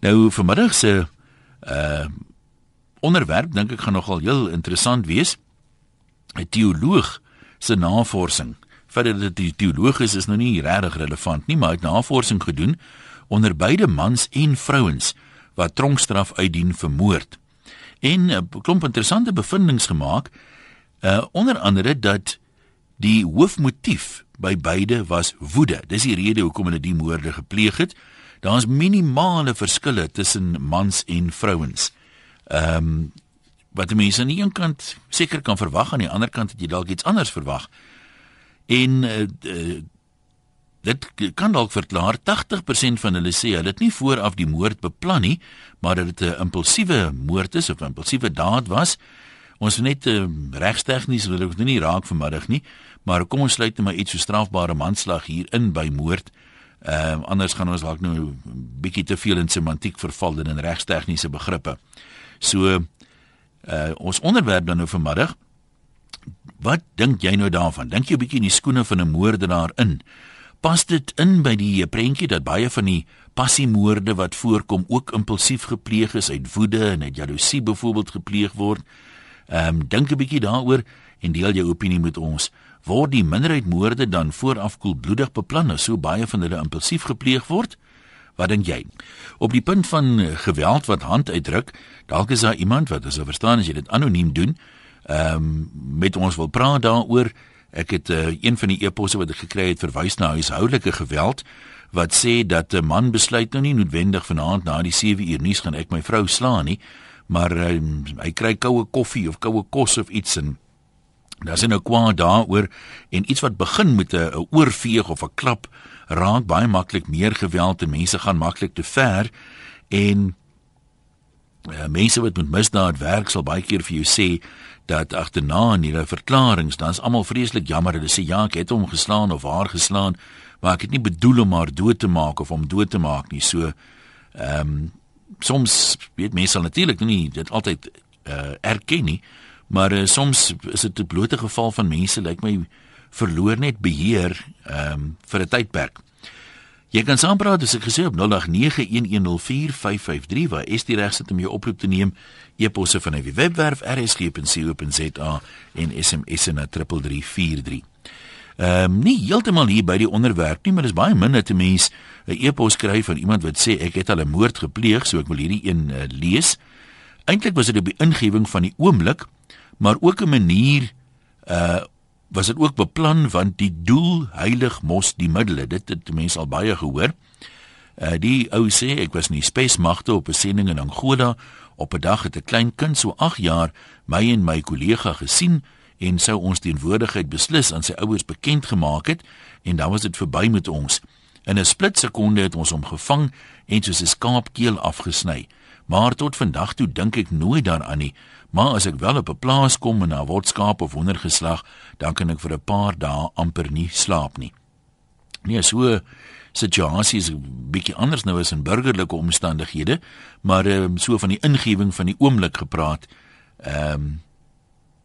Nou vanmiddag se uh onderwerp dink ek gaan nogal heel interessant wees. 'n Teoloog se navorsing. Verder dat die teoloog is is nou nie regtig relevant nie, maar hy het navorsing gedoen onder beide mans en vrouens wat tronkstraf uitdien vir moord. En 'n uh, klomp interessante bevindinge gemaak. Uh onder andere dat die hoofmotief by beide was woede. Dis die rede hoekom hulle die moorde gepleeg het. Daar's minimale verskille tussen mans en vrouens. Ehm um, wat mense aan die een kant seker kan verwag aan die ander kant het jy dalk iets anders verwag. En uh, uh, dit kan dalk verklaar 80% van hulle sê hulle het nie vooraf die moord beplan nie, maar dat dit 'n impulsiewe moord is of 'n impulsiewe daad was. Ons net uh, regstegnies wil ek nie raak vanmiddag nie, maar kom ons sluit net maar iets so strafbare manslag hier in by moord. Ehm uh, anders gaan ons dalk nou 'n bietjie te veel in semantiek verval en in regstegniese begrippe. So uh ons onderwerp dan nou vanmiddag. Wat dink jy nou daarvan? Dink jy 'n bietjie in die skoene van 'n moordenaar in? Pas dit in by die prentjie dat baie van die passiemoorde wat voorkom ook impulsief gepleeg is uit woede en uit jaloesie byvoorbeeld gepleeg word? Ehm um, dink 'n bietjie daaroor en deel jou opinie met ons word die minderheidmoorde dan vooraf koelbloedig beplan as so baie van hulle impulsief gepleeg word? Wat dink jy? Op die punt van geweld wat hand uitdruk, dalk is daar iemand wat as jy verstaan as jy dit anoniem doen, ehm um, met ons wil praat daaroor. Ek het uh, een van die eposse wat ek gekry het verwys na huishoudelike geweld wat sê dat 'n man besluit nou nie noodwendig vanaand na die 7 uur nuus gaan ek my vrou slaan nie, maar uh, hy kry koue koffie of koue kos of iets en Daar's nou kwaad daaroor en iets wat begin met 'n oorveeg of 'n klap raak baie maklik meer geweld en mense gaan maklik te ver en uh, mense wat met misdaad werk sal baie keer vir jou sê dat agterna in hulle verklaringe dan's almal vreeslik jammer hulle sê ja ek het hom geslaan of haar geslaan maar ek het nie bedoel om haar dood te maak of hom dood te maak nie. So ehm um, soms weet mense natuurlik nie dit altyd uh, erken nie Maar uh, soms is dit 'n blote geval van mense lyk like my verloor net beheer ehm um, vir 'n tydperk. Jy kan saampraat as ek gesê op 0891104553 waar is die regste om jou oproep te neem e-posse van die webwerf rsg.co.za en SMS na 3343. Ehm um, nie heeltemal hier by die onderwerp nie, maar dis baie min dat 'n mens 'n e-pos kry van iemand wat sê ek het al 'n moord gepleeg, so ek wil hierdie een uh, lees. Eintlik was dit op die ingewing van die oomblik maar ook 'n manier uh was dit ook beplan want die doel heilig mos die middele dit het mense al baie gehoor. Uh die ou sê ek was in die spesmagte op 'n sending in Angola. Op 'n dag het 'n klein kind so 8 jaar my en my kollega gesien en sou ons teenwoordigheid beslis aan sy ouers bekend gemaak het en dan was dit verby met ons. In 'n split sekonde het ons hom gevang en soos 'n skaap keel afgesny maar tot vandag toe dink ek nooit daaraan nie Maar as ek wel op 'n plaas kom en daar word skaap of hoender geslag, dan kan ek vir 'n paar dae amper nie slaap nie. Nee, so situasie is 'n bietjie anders nou as in burgerlike omstandighede, maar um, so van die ingewing van die oomblik gepraat. Ehm um,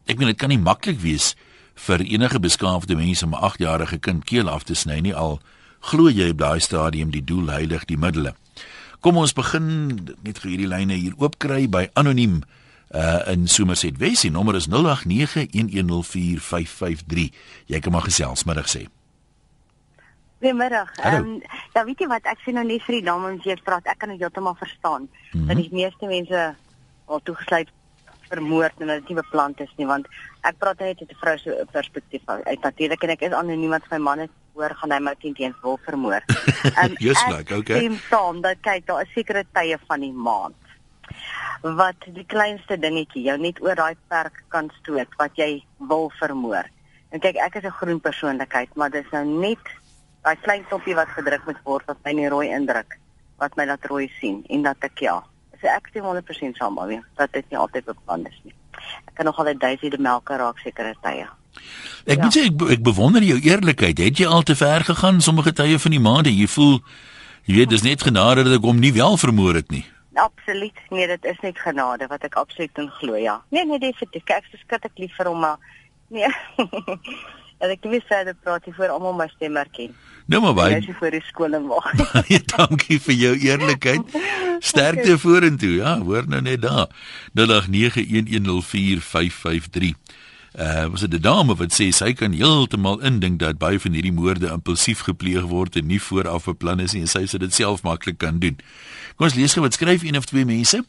ek meen dit kan nie maklik wees vir enige beskaafde mens om 'n 8-jarige kind keel af te sny nie al glo jy op daai stadium die doel heilig die middele. Kom ons begin net vir hierdie lyne hier oopkry by anoniem uh in Somerset Wes. Die nommer is 0891104553. Jy kan maar gesels middag sê. Goeiemiddag. Ehm um, ja, weet jy wat ek sê nou net vir die dames wat jy praat, ek kan dit heeltemal verstaan. Mm -hmm. Dat die meeste mense al toegesluit vermoord en dat dit nie beplan is nie, want ek praat net uit 'n vrou se perspektief uit. Natuurlik en ek is anoniem wat my man het hoor gaan hy my teen teen wil vermoor. Um, Just like, okay. Ek sê dat kyk, daar is sekere tye van die maand wat die kleinste dingetjie jou net oor daai perk kan stoot wat jy wil vermoor. En kyk, ek is 'n groen persoonlikheid, maar dis nou net daai klein toppie wat gedruk moet word wat my nie rooi indruk wat my laat rooi sien en dat ek ja, so ek stem 100% saam maar weer dat dit nie altyd beplan is nie. Ek kan nog altyd duisende melke raak sekere tye. Ek ja. moet sê ek, ek bewonder jou eerlikheid. Het jy al te ver gegaan sommige tye van die maande? Jy voel jy weet dis net genade dat ek hom nie wel vermoor het nie. Absoluut. Nee, dit is net genade wat ek absoluut in glo, ja. Nee, nee, definitief. Ek is skrikkelik lief vir hom, maar nee. Dat ek nie verder praat nie voor almal my stem herken. Nou maar baie. Is vir die skool en wag. Baie dankie vir jou eerlikheid. Sterkte okay. vorentoe. Ja, hoor nou net daar. 0891104553. Uh was dit 'n dame wat sê sy kan heeltemal indink dat baie van hierdie moorde impulsief gepleeg word en nie vooraf beplan is nie en sy sê dit self maklik kan doen. Kom ons lees gou wat skryf een of twee mense.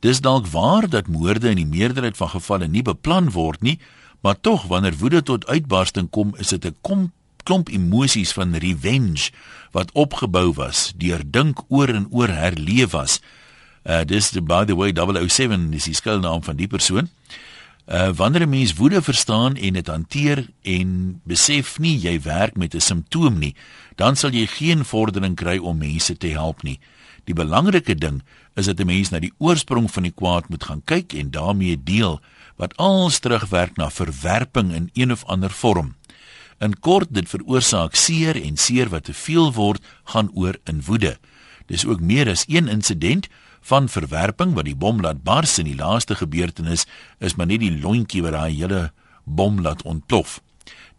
Dis dalk waar dat moorde in die meerderheid van gevalle nie beplan word nie, maar tog wanneer woede tot uitbarsting kom, is dit 'n kom klomp emosies van revenge wat opgebou was, deur dink oor en oor herleef was. Uh dis the by the way 007 is die skuilnaam van die persoon. Uh wanneer 'n mens woede verstaan en dit hanteer en besef nie jy werk met 'n simptoom nie, dan sal jy geen vordering kry om mense te help nie. Die belangrike ding is dat 'n mens na die oorsprong van die kwaad moet gaan kyk en daarmee deel wat als terugwerk na verwerping in een of ander vorm. In kort dit veroorsaak seer en seer wat te veel word gaan oor in woede. Dis ook meer as een insident van verwerping wat die bom laat bars en die laaste gebeurtenis is maar net die lontjie wat daai hele bom laat ontplof.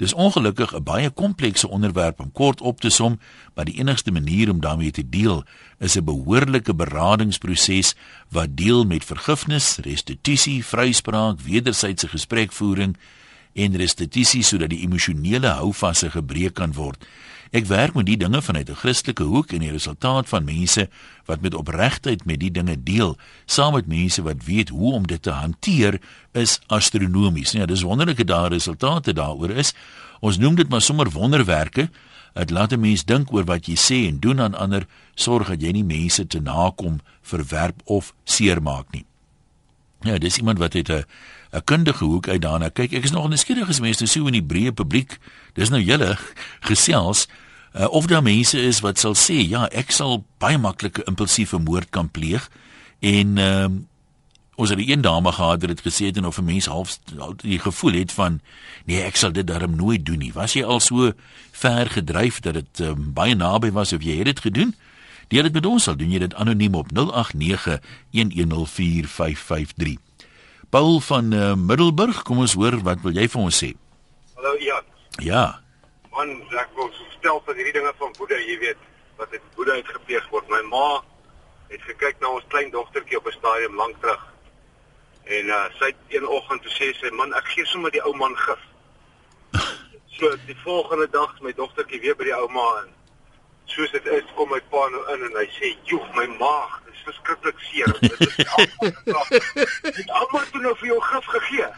Dis ongelukkig 'n baie komplekse onderwerp om kort op te som, maar die enigste manier om daarmee te deel is 'n behoorlike beradingsproses wat deel met vergifnis, restituisie, vryspraak, wederwysige gesprekvoering en restituisie sodat die emosionele houvasse gebreek kan word. Ek werk met die dinge vanuit 'n Christelike hoek en die resultaat van mense wat met opregtheid met die dinge deel, saam met mense wat weet hoe om dit te hanteer, is astronomies. Ja, dis wonderlike daar resultate daaroor is. Ons noem dit maar sommer wonderwerke. Dit laat 'n mens dink oor wat jy sê en doen aan ander, sorg dat jy nie mense te nakom, verwerp of seermaak nie. Ja, dis iemand wat het 'n 'n kundige hoek uit daarna kyk. Ek is nog nuuskierig as mense so in die breë publiek, dis nou julle gesels uh, of daar mense is wat sal sê, ja, ek sal baie maklike impulsiewe moord kan pleeg en ehm uh, ons het 'n een dame gehad wat dit gesê het en of 'n mens half die gevoel het van nee, ek sal dit darm nooit doen nie. Was jy al so ver gedryf dat dit um, baie naby was of jy het dit gedoen? Deel dit met ons, sal doen jy dit anoniem op 0891104553. Paul van uh, Middelburg, kom ons hoor wat wil jy vir ons sê? Hallo Jan. Ja. Man, ek wil stel van hierdie dinge van Boede, jy weet, wat dit Boede uitgepleeg word. My ma het gekyk na ons klein dogtertjie op 'n stadium lank terug. En uh sy het een oggend toe sê sy, "Man, ek gee sommer die ou man gif." so die volgende dag is my dogtertjie weer by die ouma en soos dit is, kom my pa nou in en hy sê, "Joeg, my maag verskriklik seer." Dit is. Dit almal toe nou vir jou gif gegee.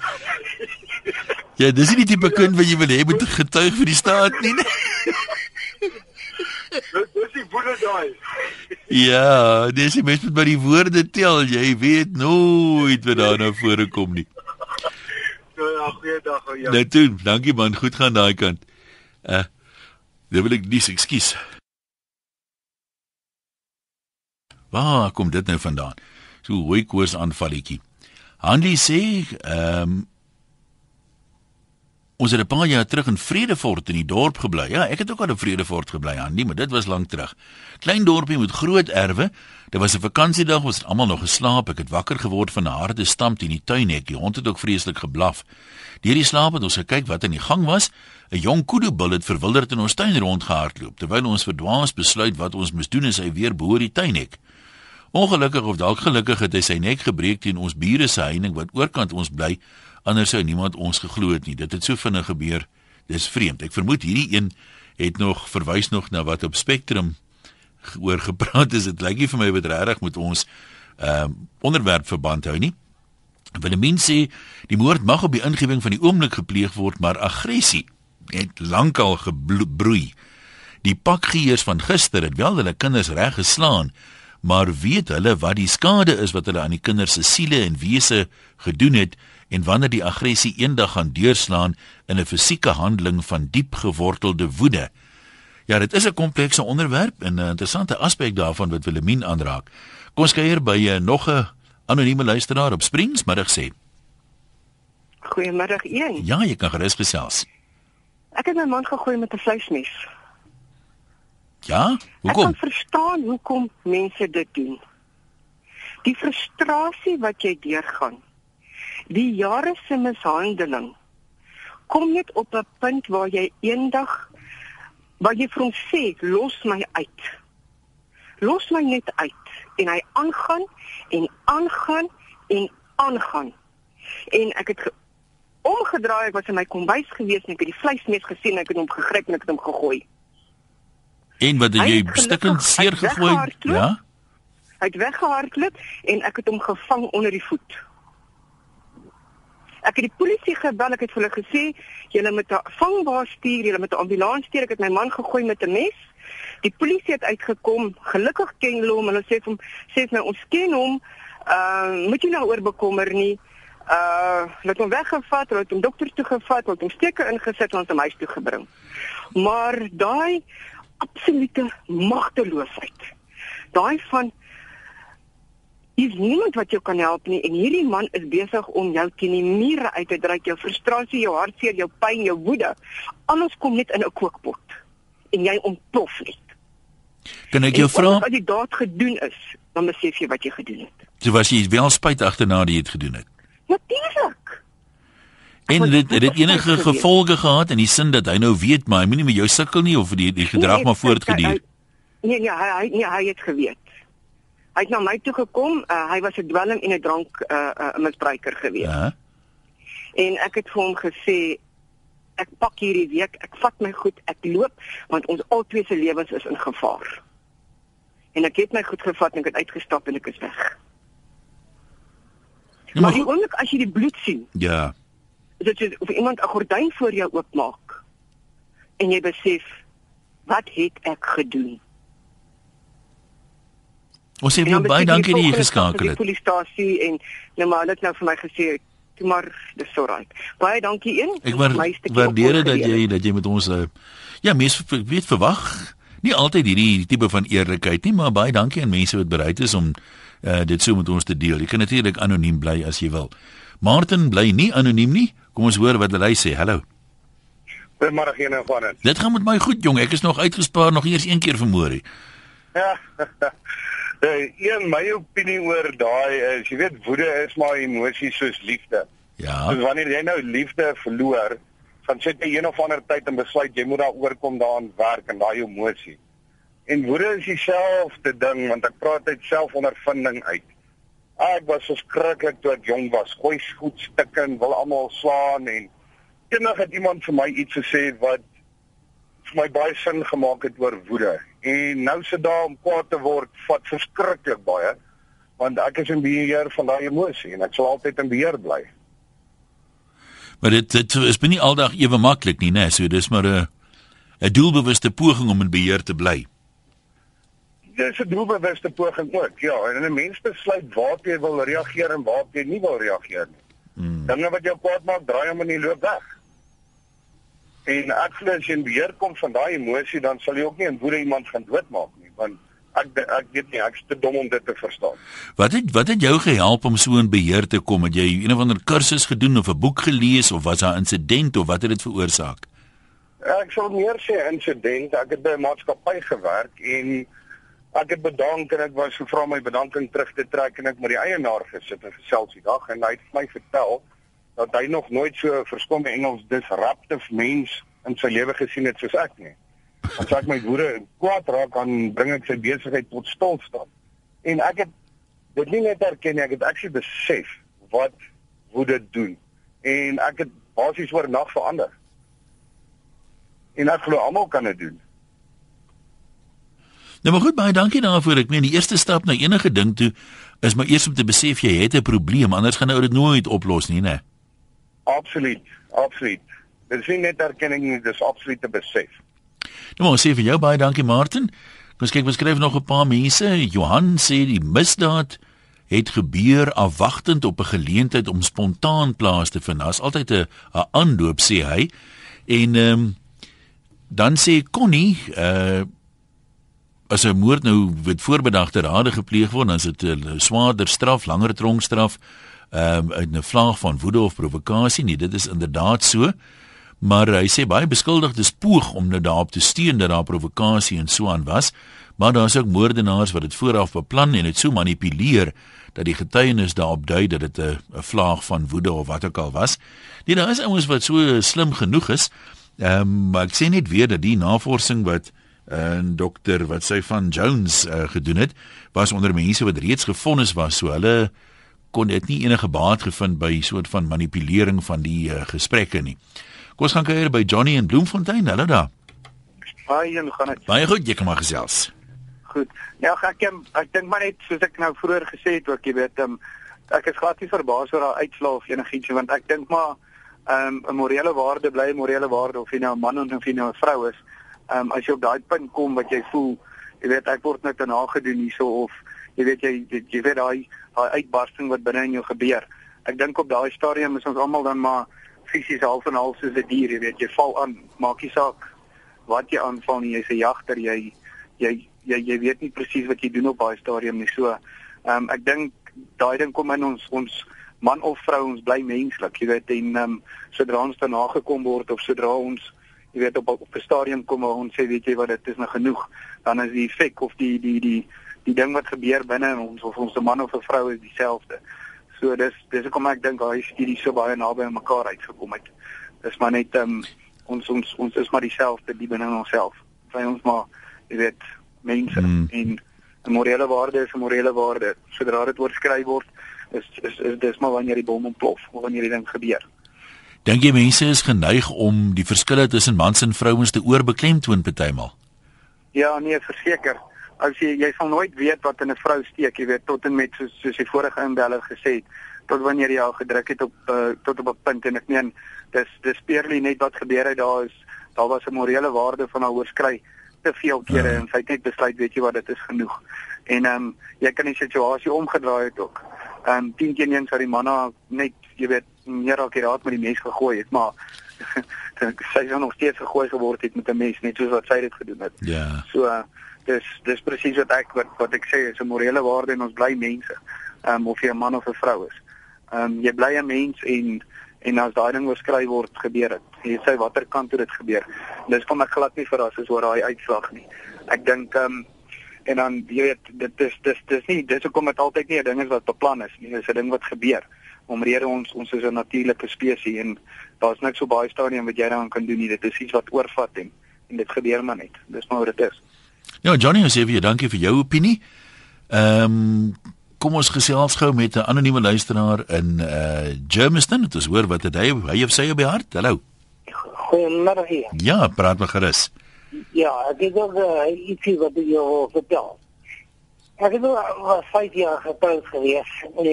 ja, dis nie die tipe kind wat jy wil hê moet getuig vir die staat nie. nie. Dis die boede daai. Ja, dis die mens moet by die woorde tel. Jy weet nooit wat daar nou voorkom nie. Ja, goeiedag ou Jan. Net toe, dankie man, goed gaan daai kant. Uh, dis wil ek dis ekskuus. Waar kom dit nou vandaan? So hoe koers aanvalletjie. Handy sê, ehm um, Ons het 'n paar jaar terug in Vredefort in die dorp gebly. Ja, ek het ook al in Vredefort gebly, Andy, maar dit was lank terug. Klein dorpie met groot erwe. Dit was 'n vakansiedag, ons het almal nog geslaap. Ek het wakker geword van 'n harde stamp in die tuinhek. Die hond het ook vreeslik geblaf. Deur die slaap het ons gekyk wat in die gang was. 'n Jong kudubull het verwilderd in ons tuin rondgehardloop. Terwyl ons verdwaas besluit wat ons moes doen, is hy weer bo die tuinhek. Ongelukkig of dalk gelukkig het hy sy nek gebreek teen ons bure se heining wat oorkant ons bly anders sou niemand ons geglo het nie. Dit het so vinnig gebeur. Dis vreemd. Ek vermoed hierdie een het nog verwys nog na wat op Spectrum oor gepraat is. Dit lyk nie vir my wat regtig met ons ehm uh, onderwerp verband hou nie. Willemien sê die moord mag op die ingewing van die oomblik gepleeg word, maar aggressie het lankal gebroei. Die pakgeers van gister het wel hulle kinders reg geslaan, maar weet hulle wat die skade is wat hulle aan die kinders se siele en wese gedoen het? en wanneer die aggressie eendag gaan deurslaan in 'n fisieke handeling van diep gewortelde woede. Ja, dit is 'n komplekse onderwerp en 'n interessante aspek daarvan wat Willemien aanraak. Kom ons kuier by 'n uh, nog 'n anonieme luisteraar op Springs middag sê. Goeiemiddag een. Ja, jy kan gerus gesels. Ek het my man gegooi met 'n vleismes. Ja, hoekom? Ek kan verstaan hoekom mense dit doen. Die frustrasie wat jy deurgaan die jare se mishandeling kom net op 'n punt waar jy eendag waar jy vir hom sê, "Los my uit." Los my net uit en hy aangaan en aangaan en aangaan. En ek het omgedraai, ek was in my kombuis gewees en ek het die vleismes gesien en ek het hom gegryp en ek het hom gegooi. En wat het jy stukkend seer gegooi? Ja. Hy het weggehardloop en ek het hom gevang onder die voet. Ek het die polisie gebel, ek het vir hulle gesê, julle moet 'n vangbaar stuur, julle moet 'n ambulans stuur. Ek het my man gegooi met 'n mes. Die polisie het uitgekom. Gelukkig ken hulle hom. Hulle sê vir hom, sê vir my ons ken hom. Uh, moet jy nou oor bekommer nie. Uh, hulle het hom weggevat, hulle het hom dokter toe gevat, hulle het hom steke ingesit en ons hom huis toe gebring. Maar daai absolute magteloosheid. Daai van is niemand wat jou kan help nie en hierdie man is besig om jou teen die mure uit te dryf, jou frustrasie, jou hartseer, jou pyn, jou woede. Alles kom net in 'n kookpot en jy ontplof net. Kan ek jou vra wat die daad gedoen is? Dan besef jy wat jy gedoen het. So was jy wel spyt agterna dat jy dit gedoen het. Natuurlik. En dit dit enige gevolge gehad in die sin dat hy nou weet maar hy moenie met jou sukkel nie of die die gedrag nee, maar voortgeduur. Nee nee, hy hy nee, hy het geweet. Hy het na my toe gekom. Uh, hy was 'n dwelm en 'n drank 'n uh, uh, misbruiker gewees. Ja. En ek het vir hom gesê ek pak hierdie week, ek vat my goed, ek loop want ons albei se lewens is in gevaar. En ek het my goed gevat en ek het uitgestap en ek is weg. Ja, maar die oomblik as jy die bloed sien. Ja. Dit is of iemand 'n gordyn voor jou oopmaak en jy besef wat het ek gedoen? Ons sê baie dankie dat jy geskakel het. Die polisiestasie en nou maar dit nou vir my gesê toe maar dis so reg. Baie dankie een. Ek waardeer dat jy dat jy met ons uh, ja, mense weet verwag nie altyd hierdie tipe van eerlikheid nie, maar baie dankie aan mense wat bereid is om uh, dit so met ons te deel. Jy kan natuurlik anoniem bly as jy wil. Martin bly nie anoniem nie. Kom ons hoor wat hy sê. Hallo. Goeiemôre hier nou van dit. Dit gaan met my goed jong. Ek is nog uitgespaar nog eers een keer vermoor. Ja. Uh, een my opinie oor daai is, jy weet woede is maar emosie soos liefde. Ja. Dus wanneer jy nou liefde verloor, dan sit jy een of ander tyd en besluit jy moet daaroor kom daaraan werk en daai emosie. En woede is dieselfde ding want ek praat uit selfondervinding uit. Ek was verskriklik toe ek jong was, gooi goed stukke en wil almal slaan en eendag het iemand vir my iets gesê wat vir my baie sin gemaak het oor woede en nou sit daar om kwaad te word vat verskriklik baie want ek is in beheer van daai emosie en ek sal altyd in beheer bly. Maar dit dit is binne aldag ewe maklik nie, né? So dis maar 'n 'n doelbewuste poging om in beheer te bly. Dis 'n doelbewuste poging ook. Ja, en 'n mens besluit waar jy wil reageer en waar jy nie wil reageer nie. Hmm. Dinge wat jou kwaad maak, draai hom in die loop weg. En ek glo as jy in beheer kom van daai emosie, dan sal jy ook nie in woede iemand gaan doodmaak nie, want ek ek weet nie, ek's te dom om dit te verstaan. Wat het wat het jou gehelp om so in beheer te kom? Het jy een of ander kursus gedoen of 'n boek gelees of was daar 'n insident of wat het dit veroorsaak? Ek sal meer sê insident. Ek het by 'n maatskappy gewerk en ek het bedank en ek was gevra my bedanking terug te trek en ek met die eienaar gesit en gesels die dag en hy het my vertel dat hy nog nooit so verskomme Engels disruptive mens in sy lewe gesien het soos ek nie. As ek my boere kwaad raak dan bring ek sy besigheid tot stilstand. En ek het dit nie net erken nie, ek het actually besef wat woede doen. En ek het basies oor nag verander. En ek glo almal kan dit doen. Nou maar goed, baie dankie daarvoor. Ek meen die eerste stap na enige ding toe is maar eers om te besef jy het 'n probleem, anders gaan jy dit nooit oplos nie, né? Absoluut, absoluut. Dit is nie net erkenning nie, dis absoluut te besef. Nou maar sê vir jou baie dankie Martin. Kom ons kyk, ons skryf nog 'n paar mense. Johan sê die misdaad het gebeur afwagtend op 'n geleentheid om spontaan plaas te vind. Daar's altyd 'n 'n aanloop sê hy. En ehm um, dan sê Connie, uh as 'n moord nou met voorbedagte rade gepleeg word, dan is dit 'n swaarder straf, langer tronkstraf ehm um, 'n vlaag van woede of provokasie nie dit is inderdaad so Maar hy sê baie beskuldigdes poog om nou daarop te steun dat daar provokasie en so aan was, maar daar is ook moordenaars wat dit vooraf beplan en dit so manipuleer dat die getuienis daarop dui dat dit 'n 'n vlaag van woede of wat ook al was. Nee, daar is ouens wat so slim genoeg is. Ehm um, maar ek sê net weer dat die navorsing wat 'n uh, dokter wat sy van Jones uh, gedoen het, was onder mense wat reeds gefonnis was, so hulle kon dit nie enige baat gevind by soort van manipulering van die uh, gesprekke nie. Kom ons gaan kyk by Johnny in Bloemfontein, hulle daar. Haai, en gaan dit? Baie goed, jy kan maar gesels goed. Ja, ek ek, ek dink maar net soos ek nou vroeër gesê het ook, jy weet, um, ek is glad nie verbaas oor daai uitslae of enigiets want ek dink maar ehm, 'n um, morele waarde bly 'n morele waarde of jy nou 'n man of jy nou 'n vrou is. Ehm um, as jy op daai punt kom wat jy voel, jy weet ek word net nagedoen hierso of jy weet jy jy, jy weet daai daai uitbarsting wat binne in jou gebeur. Ek dink op daai stadium is ons almal dan maar fisies half en half soos 'n dier, jy weet, jy val aan, maak nie saak wat jy aanval nie, jy's 'n jagter, jy jy jy jy weet nie presies wat jy doen op daai stadium nie. So, ehm um, ek dink daai ding kom in ons ons man of vrou ons bly menslik, jy weet en ehm um, sodra ons daarna gekom word of sodra ons jy weet op op 'n stadium kom ons sê weet jy wat dit is nou genoeg, dan is die effek of die die die die ding wat gebeur binne in ons of ons 'n man of 'n vrou is dieselfde. So dis dis hoekom ek dink daai studie so baie naby aan mekaar uitgekom het. Dis maar net um, ons ons ons is maar dieselfde die binne in onsself. Vry ons maar jy weet mense mm. en 'n morele waarde is 'n morele waarde. Sodra dit oorskry word, is is, is dis maar wanneer die bom ontplof of wanneer die ding gebeur. Dink jy mense is geneig om die verskille tussen mans en vrouens te oorbeklemtoon partymal? Ja, nee, verseker. As jy jy sal nooit weet wat in 'n vrou steek, jy weet tot en met soos soos die vorige inbeller gesê het, tot wanneer jy al gedruk het op uh, tot op 'n punt en ek meen dis dis peerly net wat gebeur het daar is daar was 'n morele waarde van haar oorskry te veel kere ja. en sy het net besluit weet jy wat dit is genoeg. En ehm um, jy kan die situasie omgedraai het ook. Ehm um, 10 keer eens wat die manne net jy weet meer keer met die mes gegooi het, maar sy het nog steeds gegooi geword het met 'n mes net soos wat sy dit gedoen het. Ja. So uh, dis dis presies wat ek wat wat ek sê is 'n morele waarde en ons bly mense. Ehm um, of jy 'n man of 'n vrou is. Ehm um, jy bly 'n mens en en as daai ding oorskry word gebeur dit. Jy sê watter kant toe dit gebeur. Dis kom ek glad nie verras is oor daai uitslag nie. Ek dink ehm um, en dan jy weet dit is dis dis nie dis hoekom dit altyd nie 'n ding is wat beplan is nie. Dis 'n ding wat gebeur. Omrede ons ons is 'n natuurlike spesies en daar's niks so baie stadium wat jy daaraan kan doen nie. Dit is iets wat oorvat en en dit gebeur maar net. Dis maar hoe dit is. Ja, Johnny, ons sê vir jou dankie vir jou opinie. Ehm um, kom ons gesels gou met 'n anonieme luisteraar in uh Germiston. Dit is hoor wat het hy hy het sy op die hart. Hallo. Goeiemôre. Ja, praat maar gerus. Ja, ek het ook uh, ietsie wat jy wil vertel. Ek het al 5 jaar getroud gewees en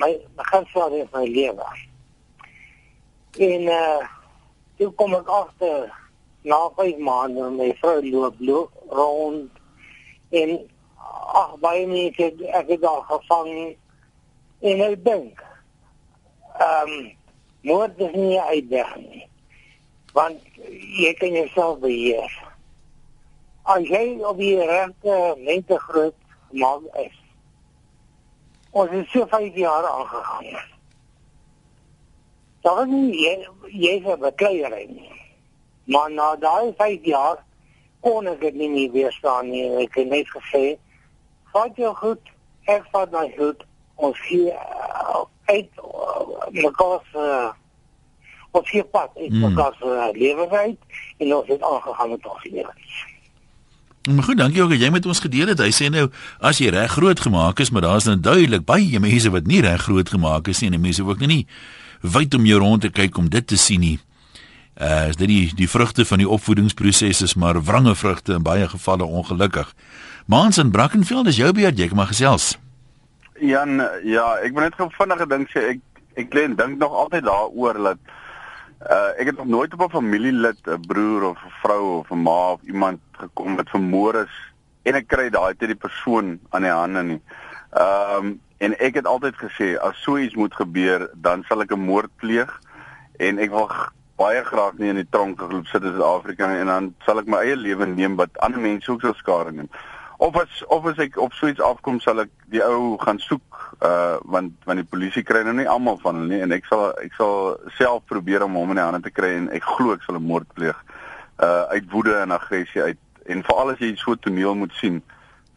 my beginsel in my lewe. En uh toe kom ek agter na 5 maande my vrou loop loop rond en ag baie mense het ek het al gevang en ek dink ehm um, moord is nie uitweg nie want jy kan jouself beheer as jy op die regte mense groot maak is ons het so 5 jaar aangegaan. Dan jy jy het bekleierery maar na daai 5 jaar kon ek dit nie meer weerstaan nie. Ek het net gesê vat jou goed, ek vat my goed, ons hier uh, uit uh, mekaar uh, ons hier pad, ek mm. mekaar uh, lewe uit en ons het aangegaan met ons lewe. Maar goed, dankie ook dat jy met ons gedeel het. Hy sê nou as jy reg groot gemaak is, maar daar's nou duidelik baie mense wat nie reg groot gemaak is nie en mense ook nie wyd om jou rond te kyk om dit te sien nie. Uh is dit die die vrugte van die opvoedingsproses is maar wrange vrugte in baie gevalle ongelukkig. Maans in Brackenfell, dis jou beurt, jy kan maar gesels. Jan, ja, ek wil net gou vinnige ding sê. Ek ek lê en dink nog altyd daaroor dat uh ek het nog nooit op 'n familielid, 'n broer of 'n vrou of 'n ma of iemand gekom wat vermoor is en ek kry daai te die persoon aan die hande nie. Ehm um, en ek het altyd gesê as so iets moet gebeur, dan sal ek 'n moord pleeg en ek wil baie graag nie in die tronk geloop sit in Suid-Afrika en dan sal ek my eie lewe neem wat ander mense ook sou skade neem of as of as ek op so iets afkom sal ek die ou gaan soek uh want want die polisie kry nou nie almal van hulle nie en ek sal ek sal self probeer om hom in die hande te kry en ek glo ek sal 'n moord pleeg uh uit woede en aggressie uit en veral as jy so toneel moet sien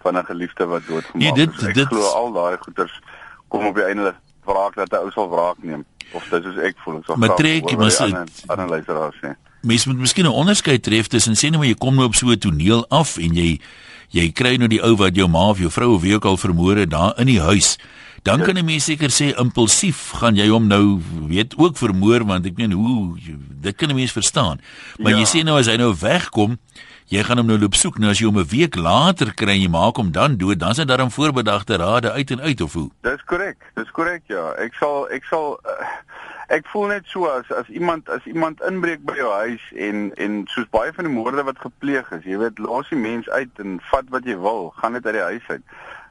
van 'n geliefde wat doodgemaak Nee, dit- is. Ek dit- glo al daai goeters kom op die einde wraak dat 'n ou sal wraak neem of dit soos ek voel ek sal Maar trek mos ander luisteraars sê. Mens moet miskien 'n onderskeid tref tussen sê nou maar jy kom nou op so 'n toneel af en jy jy kry nou die ou wat jou ma of jou vrou of wie ook al vermoor het daar in die huis. Dan kan 'n mens seker sê impulsief gaan jy hom nou weet ook vermoor want ek meen hoe dit kan 'n mens verstaan. Maar jy Ja. sê nou as hy nou wegkom, jy gaan hom nou loop soek. Nou as jy hom 'n week later kry en jy maak hom dan dood, dan is dit daarom voorbedagte rade uit en uit of hoe? Dis korrek. Dis korrek ja. Ek sal ek sal uh, ek voel net so as as iemand as iemand inbreek by jou huis en en soos baie van die moorde wat gepleeg is, jy weet, los die mens uit en vat wat jy wil, gaan net uit die huis uit.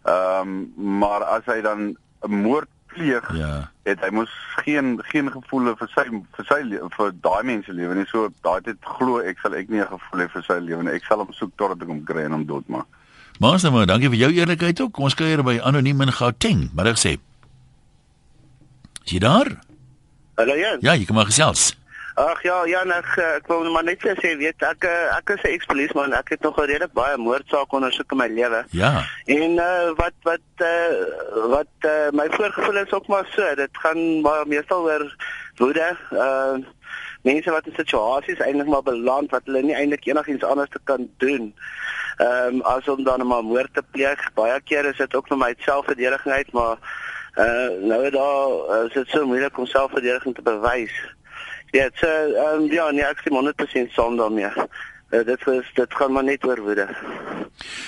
Ehm maar as hy dan 'n moord pleeg, Ja. het hy mos geen geen gevoele vir sy vir sy vir daai mense lewe nie. So daai tyd glo ek sal ek nie 'n gevoel hê vir sy lewe nie. Ek sal hom soek totdat ek hom kry en hom doodmaak. Maar nou maar, dankie vir jou eerlikheid ook. Kom ons kuier by anoniem in Gauteng. Middag sê. Is jy daar? Hallo Jan. Ja, jy kan maar gesels. Ag ja, Jan, ek eh, ek wou maar net sê, weet ek eh, ek is 'n ex-polisieman. Ek het nog redelik baie moordsake ondersoek in my lewe. Ja. En uh, wat wat uh, wat uh, my voorgevoel is ook maar so, dit gaan maar meestal oor woede. Uh mense wat in situasies eintlik maar beland wat hulle nie eintlik enigiets anders te kan doen. Ehm um, as om dan maar moord te pleeg. Baie keer is dit ook vir my selfverdediging uit, maar uh nou is daar uh, is dit so moeilik om selfverdediging te bewys. Ja, dit so, um, ja, nee, ek stem 100% saam daarmee. Uh, dit was dit gaan maar net oor woede.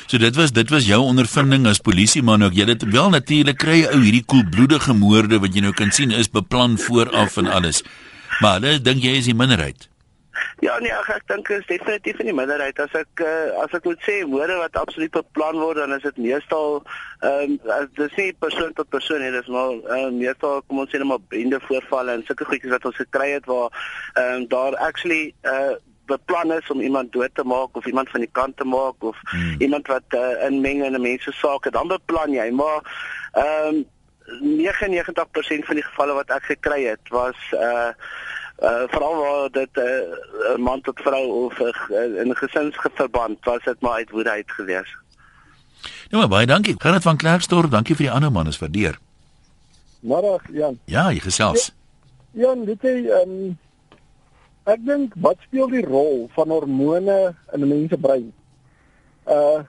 So dit was dit was jou ondervinding as polisieman ook. Jy het wel natuurlik kry ou hierdie koelbloedige moorde wat jy nou kan sien is beplan vooraf en alles. Maar hulle dink jy is die minderheid. Ja nee, ek, ek dink is definitief in die minderheid as ek uh, as ek moet sê woorde wat absoluut beplan word dan is dit meestal ehm um, dis nie persoon tot persoon nie, dis maar um, meestal kom ons sê net maar bende voorvalle en sulke goedjies wat ons gekry het waar ehm um, daar actually uh beplan is om iemand dood te maak of iemand van die kant te maak of hmm. iemand wat uh, inmeng in 'n mens se sake dan beplan jy maar ehm um, 99% van die gevalle wat ek gekry het was uh uh veral waar dit 'n uh, man tot vrou of uh, in 'n gesinsverband was dit maar uit woede uit gewees. Nou maar baie dankie. Gaan dit van Klerksdorp. Dankie vir die ander man is waardeer. Middag Jan. Ja, jy gesels. Jan, weet jy, ehm ek dink wat speel die rol van hormone in 'n mens se brein? Uh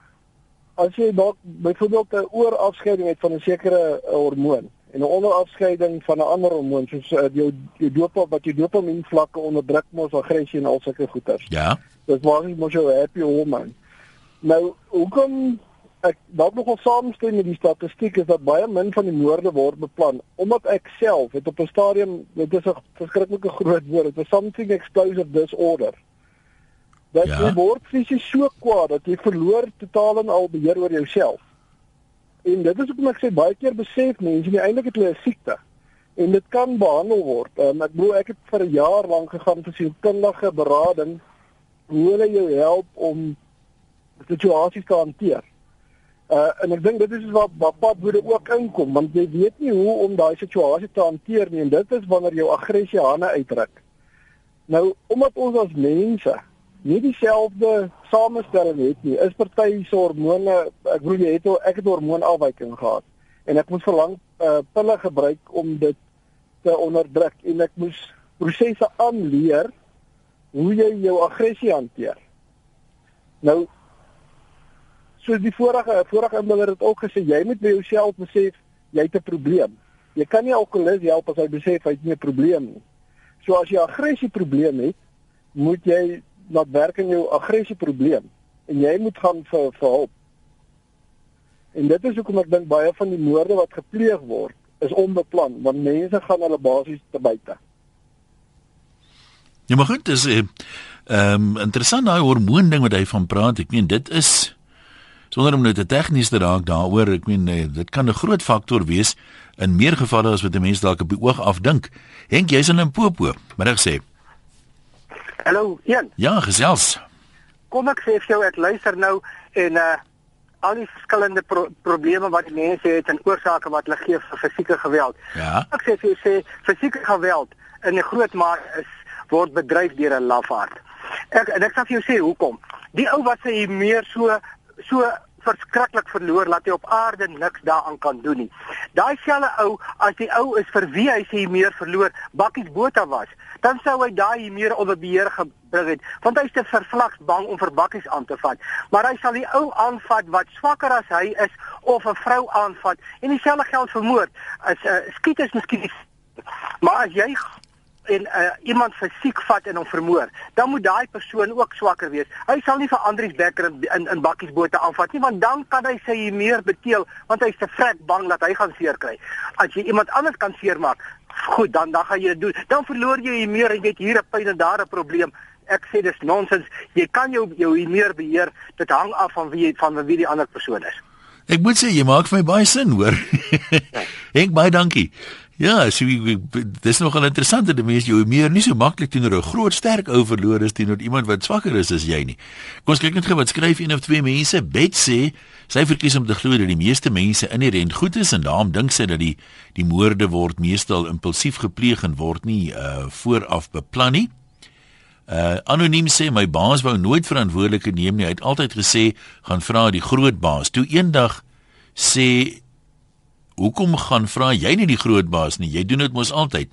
as jy dalk byvoorbeeld 'n oorafskeiding het van 'n sekere hormoon en 'n onderafskeiding van 'n ander hormoon soos uh, jou jou dopamien wat jou dopamien vlakke onderdruk mos aggressie en al sulke goeters. Ja. Dis basies mos jou happy hormoon. Nou, hoekom ek dalk nogal saamstem met die statistiek is dat baie min van die moorde word beplan omdat ek self het op 'n stadium dit is 'n verskriklike groot woord dit was something explosive disorder dat Ja. jy word fisies so kwaad dat jy verloor totaal en al beheer oor jouself en dit is hoekom ek sê baie keer besef mense nie eintlik het hulle 'n siekte en dit kan behandel word um, ek bedoel ek het vir 'n jaar lank gegaan vir sielkundige berading hoe hulle jou help om situasies te hanteer Uh en ek dink dit is waar waar padwoede ook inkom want jy weet nie hoe om daai situasie te hanteer nie en dit is wanneer jou aggressie hande uitdruk. Nou omdat ons as mense nie dieselfde samestelling het nie, is party se hormone, ek bedoel jy het ek het hormoonafwyking gehad en ek moes verlang uh pille gebruik om dit te onderdruk en ek moes prosesse aanleer hoe jy jou aggressie hanteer. Nou soos die vorige vorige inbeller het ook gesê jy moet by jouself besef jy het 'n probleem. Jy kan nie alkoholist help as hy besef hy het nie 'n probleem nie. So as jy aggressie probleem het, moet jy laat werk aan jou aggressie probleem en jy moet gaan vir vir hulp. En dit is hoekom ek dink baie van die moorde wat gepleeg word is onbeplan want mense gaan hulle basies te buite. Ja, maar goed, dis ehm um, interessant daai hormoon ding wat hy van praat. Ek meen dit is sonder om nou te tegnies te raak daaroor, ek meen nee, dit kan 'n groot faktor wees in meer gevalle as wat 'n mens dalk op die oog afdink. Henk, jy's in Limpopo. Middag sê. Hallo, Jan. Ja, gesels. Kom ek sê vir jou ek luister nou en uh al die verskillende pro probleme wat die mense het en oorsake wat hulle gee vir fisieke geweld. Ja. Ek sê vir jou sê fisieke geweld in 'n groot mate is word bedryf deur 'n lafaard. Ek en ek sê vir jou sê hoekom? Die ou wat sy meer so so verskriklik verloor dat hy op aarde niks daaraan kan doen nie. Daai selfe ou as die ou is vir wie hy sê meer verloor, bakkies bota was, dan sou hy daai meer onder beheer gebring het, want hy is te vervlags bang om vir bakkies aan te vat. Maar hy sal die ou aanvat wat swakker as hy is of 'n vrou aanvat en dieselfde geld vir moord. As 'n uh, skiet is miskien maar as jy en uh, iemand fisiek vat en hom vermoor, dan moet daai persoon ook swakker wees. Hy sal nie vir Andries Becker in in, in bakkiesbote aanvat nie, want dan kan hy sy meer beteel, want hy's te vrek bang dat hy gaan seer kry. As jy iemand anders kan seermaak, goed, dan dan gaan jy dit doen. Dan verloor jy meer en jy het hier 'n pyn en daar 'n probleem. Ek sê dis nonsens. Jy kan jou jou meer beheer. Dit hang af van wie van wie die ander persoon is. Ek moet sê jy maak vir my baie sin, hoor. Henk, baie dankie. Ja, so dis nogal interessant dat mense jou meer nie so maklik teenoor 'n groot sterk ou verloor is teenoor iemand wat swakker is as jy nie. Kom ons kyk net gou wat skryf een of twee mense. Bet sê sy verkies om te glo dat die meeste mense inherënt goed is en daarom dink sy dat die die moorde word meestal impulsief gepleeg en word nie uh vooraf beplan nie. Uh anoniem sê my baas wou nooit verantwoordelikheid neem nie. Hy het altyd gesê gaan vra die groot baas. Toe eendag sê Hoekom gaan vra jy nie die groot baas nie? Jy doen dit mos altyd.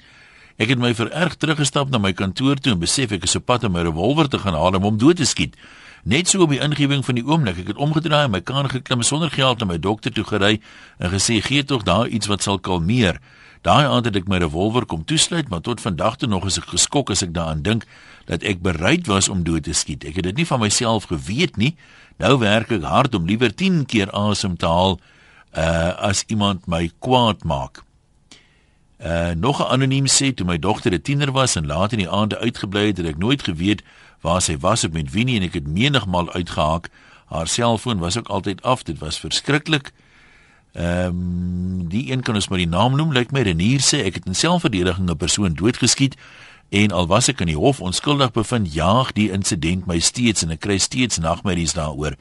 Ek het my vererg teruggestap na my kantoor toe en besef ek is op pad om my revolver te gaan haal om hom dood te skiet. Net so op die ingewing van die oomblik, ek het omgedraai en my kar geklim sonder geld na my dokter toe gery en gesê gee tog daar iets wat sal kalmeer. Daai aand het ek my revolver kom toesluit, maar tot vandag toe nog is ek geskok as ek daaraan dink dat ek bereid was om dood te skiet. Ek het dit nie van myself geweet nie. Nou werk ek hard om liewer 10 keer asem te haal uh as iemand my kwaad maak. Uh nog 'n anoniem sê toe my dogter 'n tiener was en laat in die aande uitgebly het, het ek nooit geweet waar sy was of met wie nie en ek het menigmal uitgehaak. Haar selfoon was ook altyd af. Dit was verskriklik. Ehm um, die een kan ons maar die naam noem, lyk my Renier sê ek het in selfverdediging 'n persoon doodgeskiet en al was ek in die hof onskuldig bevind, jaag die insident my steeds en ek kry steeds nagmerries daaroor.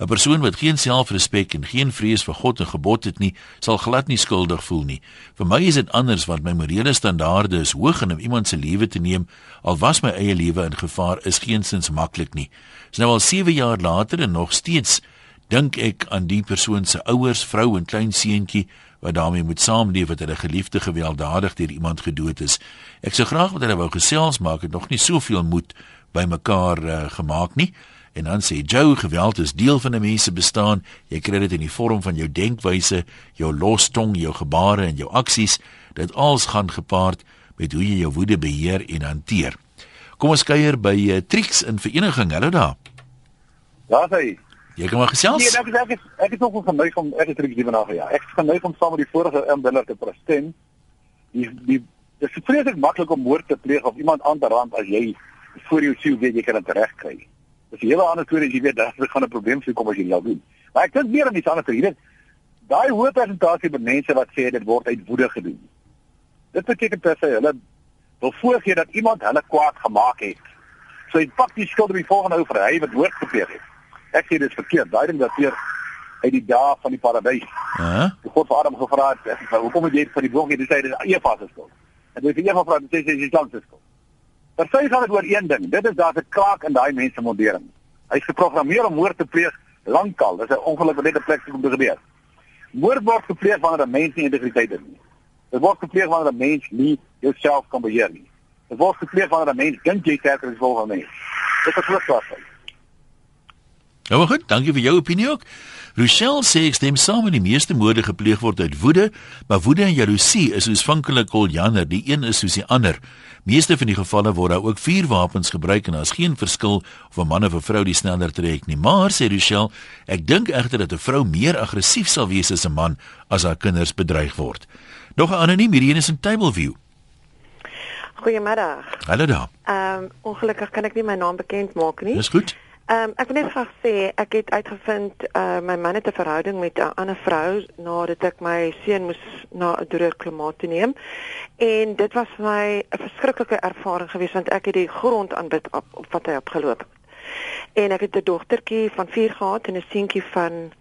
'n Persoon wat geen selfrespek en geen vrees vir God en gebod het nie, sal glad nie skuldig voel nie. Vir my is dit anders want my morele standaarde is hoog en om iemand se lewe te neem, al was my eie lewe in gevaar, is geensins maklik nie. Dis nou al 7 jaar later en nog steeds dink ek aan die persoon se ouers, vrou en klein seentjie wat daarmee moet saamleef wat hulle geliefde gewelddadig deur iemand gedood is. Ek sou graag met hulle wou gesels maak, het nog nie soveel moed by mekaar uh, gemaak nie. En dan sê Joe, geweld is deel van 'n mens se bestaan. Jy kry dit in die vorm van jou denkwyse, jou lostong, jou gebare en jou aksies. Dit alles gaan gepaard met hoe jy jou woede beheer en hanteer. Kom ons kuier by uh, Trix in vereniging. Hallo daar. Ja, sê. Jy kom maar gesels. Nee, ek is ek ek is nog van my van ek het Trix die vandag ja. Ek geneig om saam met die vorige inbeller te prestem. Die die dit is vreeslik maklik om moord te pleeg of iemand aan te rand as jy voor jou siel weet jy kan dit regkry. Dis 'n hele ander storie as jy weet dat dit gaan 'n probleem sou kom as jy dit doen. Maar ek dink meer aan die ander storie. Jy weet, daai hoë persentasie van mense wat sê dit word uit woede gedoen. Dit beteken dat sy hulle wil voorgee dat iemand hulle kwaad gemaak het. So hy pak die skuld op die volgende ou vir hy wat moord gepleeg het. Ek sê dit is verkeerd. Daai ding dat weer uit die dae van die paradys. Hæ? Uh Die God vir Adam gevra het, "Hoekom het jy vir die boog hier gesê dit is Eva se skuld?" En hy het Eva gevra, "Dit is sy se skuld." Versy gaan dit oor een ding. Dit is daar 'n kraak in daai mense modering. Hy's geprogrammeer om moord te pleeg lankal. Dis 'n ongeluk wat net 'n plek kom te gebeur. Moord word gepleeg wanneer 'n mens nie integriteit het nie. Dit word gepleeg wanneer 'n mens nie jouself kan beheer nie. Dit word gepleeg wanneer 'n mens dink jy sterker is as 'n mens. Dit is 'n groot kwessie. Ja, maar goed, dankie vir jou opinie ook. Rochelle sê ek stem saam met die meeste moorde gepleeg word uit woede, maar woede en jaloesie is soos vinkele koljander, die een is soos die ander. Meeste van die gevalle word daar ook vuurwapens gebruik en daar's geen verskil of 'n man of 'n vrou die sneller trek nie. Maar sê Rochelle, ek dink egter dat 'n vrou meer aggressief sal wees as 'n man as haar kinders bedreig word. Nog 'n anoniem hierdie een is in Tableview. Goeiemiddag. Hallo daar. Ehm um, ongelukkig kan ek nie my naam bekend maak nie. Dis goed. Ehm um, ek wil net graag sê ek het uitgevind uh my man het 'n verhouding met 'n ander vrou nadat ek my seun moes na 'n droër klimaat toe neem. En dit was vir my 'n verskriklike ervaring geweest want ek het die grond aanbid op, op wat hy opgeloop het. En ek het 'n dogtertjie van 4 gehad en 'n seentjie van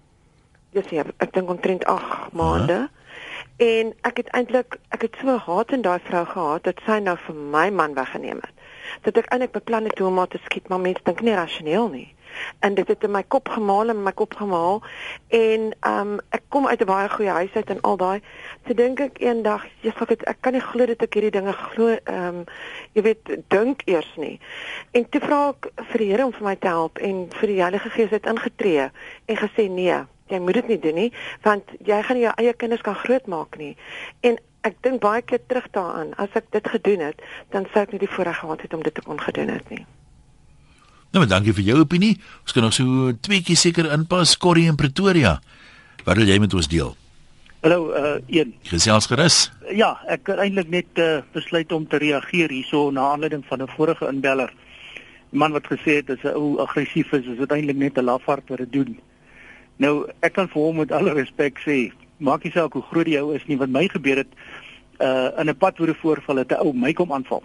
dis ja, ek dink omtrent 8 maande. Uh -huh. En ek het eintlik ek het so haat in daai vrou gehad dat sy nou vir my man weggeneem het. Dat ek eintlik beplan het om haar te skiet, maar mense dink nie rasioneel nie. En dit het in my kop gemaal en my kop gemaal. En um ek kom uit 'n baie goeie huis uit en al daai. Te dink ek eendag Jesus ek, ek kan nie glo dat ek hierdie dinge glo um jy weet dink eers nie. En toe vra ek vir die Here om vir my te help en vir die Heilige Gees het ingetree en gesê nee jy moet dit nie doen nie want jy gaan nie jou eie kinders kan grootmaak nie. En ek dink baie keer terug daaraan as ek dit gedoen het dan sou ek nie die voorreg gehad het om dit te kon gedoen het nie Nou, dankie vir jou opinie. Ons kan nog so tweeetjie seker inpas Corrie in Pretoria. Wat wil jy met ons deel? Hallo, uh een. Gesels gerus. Ja, ek het eintlik net uh, besluit om te reageer hierso na aanleiding van 'n vorige inbeller. 'n Man wat gesê het as 'n ou aggressief is, is eintlik net 'n lafaard wat dit doen. Nou, ek kan vir hom met alle respek sê, maak nie saak hoe groot die ou is nie, wat my gebeur het uh in 'n padwoede voorval het 'n ou my kom aanval.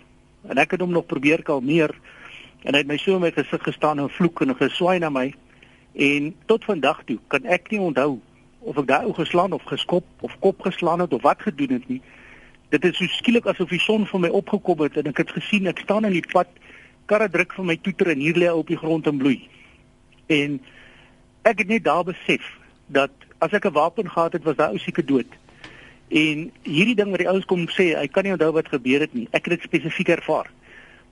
En ek het hom nog probeer kalmeer en hy het my so in my gesig gestaan en vloek en geswaai na my en tot vandag toe kan ek nie onthou of ek daai ou geslaan of geskop of kop geslaan het of wat gedoen het nie dit is so skielik asof die son van my opgekom het en ek het gesien ek staan in die pad karre druk vir my toeter en hier lê op die grond en bloei en ek het net daar besef dat as ek 'n wapen gehad het was daai ou seker dood en hierdie ding wat die ouens kom sê hy kan nie onthou wat gebeur het nie ek het dit spesifiek ervaar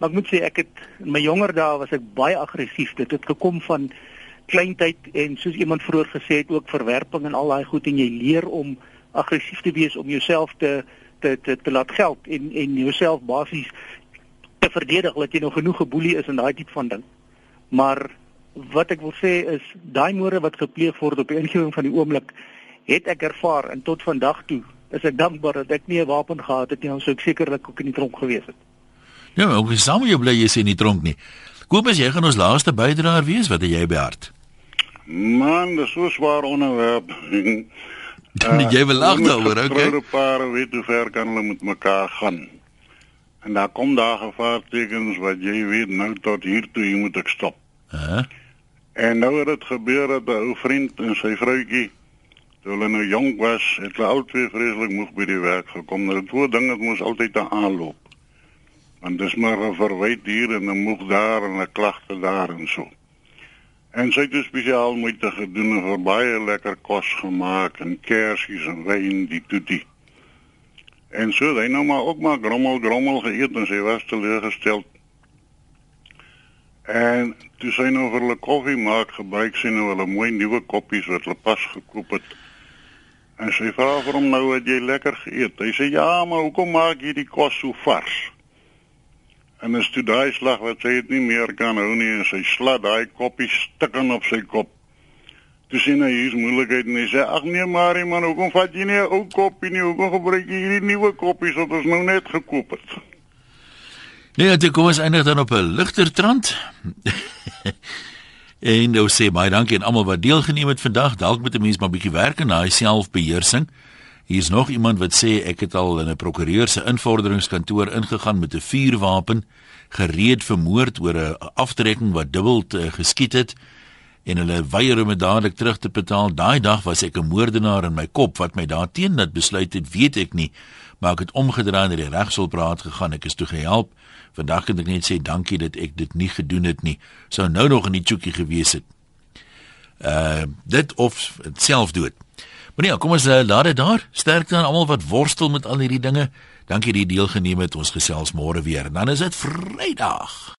Maar ek moet sê ek het in my jonger dae was ek baie aggressief. Dit het gekom van kleintyd en soos iemand vroeër gesê het ook verwerping en al daai goed en jy leer om aggressief te wees om jouself te te te, te laat geld en en jouself basies te verdedig dat jy nog genoeg geboelie is en daai tipe van ding. Maar wat ek wil sê is daai moorde wat gepleeg word op die ingewing van die oomblik het ek ervaar en tot vandag toe is ek dankbaar dat ek nie 'n wapen gehad het nie, ons sou ek sekerlik ook in die tronk gewees het. Ja, ook is saam jy bly jy sê nie dronk nie. Kobus, jy gaan ons laaste bydraer wees, wat het jy by hart? Man, dis so swaar onderwerp. Dan uh, jy wil lag daaroor, okay? Die paar weet hoe ver kan hulle met mekaar gaan. En daar kom daar gevaartekens wat jy weet nou tot hier toe jy moet ek stop. Hæ? Uh? En nou het dit gebeur dat 'n ou vriend en sy vroutjie toe hulle nou jonk was, het hulle albei vreeslik moeg by die werk gekom. Nou, twee dinge moes altyd aanloop want dis maar 'n verwyd hier en 'n moeg daar en 'n klagte daar en so. En sy het dus spesiaal moeite gedoen en vir baie lekker kos gemaak en kersies en wyn die toetie. En so hy nou maar ook maar grommel grommel geëet en sy was teleurgestel. En toe sy nou vir hulle koffie maak, gebruik sy nou hulle mooi nuwe koppies wat hulle pas gekoop het. En sy vra vir hom nou het jy lekker geëet. Hy sê ja, maar hoekom maak jy die kos so vars? En as toe daai slag wat sy het nie meer kan hou nie en sy slat daai koppie stikken op sy kop. Toe sien hy hier's moeilikheid en hy sê ag nee maar man, hoekom vat jy nie 'n ou koppie nie? Hoekom gebruik jy hierdie nuwe koppies wat ons nou net gekoop het? Nee, dit kom ons eindig dan op 'n ligter trant. en nou sê baie dankie aan almal wat deelgeneem het vandag. Dalk moet 'n mens maar bietjie werk aan daai selfbeheersing. Hier's nog iemand wat sê ek het al in 'n prokureur se invorderingskantoor ingegaan met 'n vuurwapen gereed vir moord oor 'n aftrekking wat dubbel geskiet het en hulle weier om dit dadelik terug te betaal. Daai dag was ek 'n moordenaar in my kop wat my daarteen dat besluit het, weet ek nie, maar ek het omgedraai na die regshulpraat gegaan. Ek is toe gehelp. Vandag kan ek net sê dankie dat ek dit nie gedoen het nie. Sou nou nog in die chookie gewees het. Uh dit of selfdood. Maar nee, kom ons uh, laat dit daar. Sterkte aan almal wat worstel met al hierdie dinge. Dankie dat jy deelgeneem het. Ons gesels môre weer. Dan is dit Vrydag.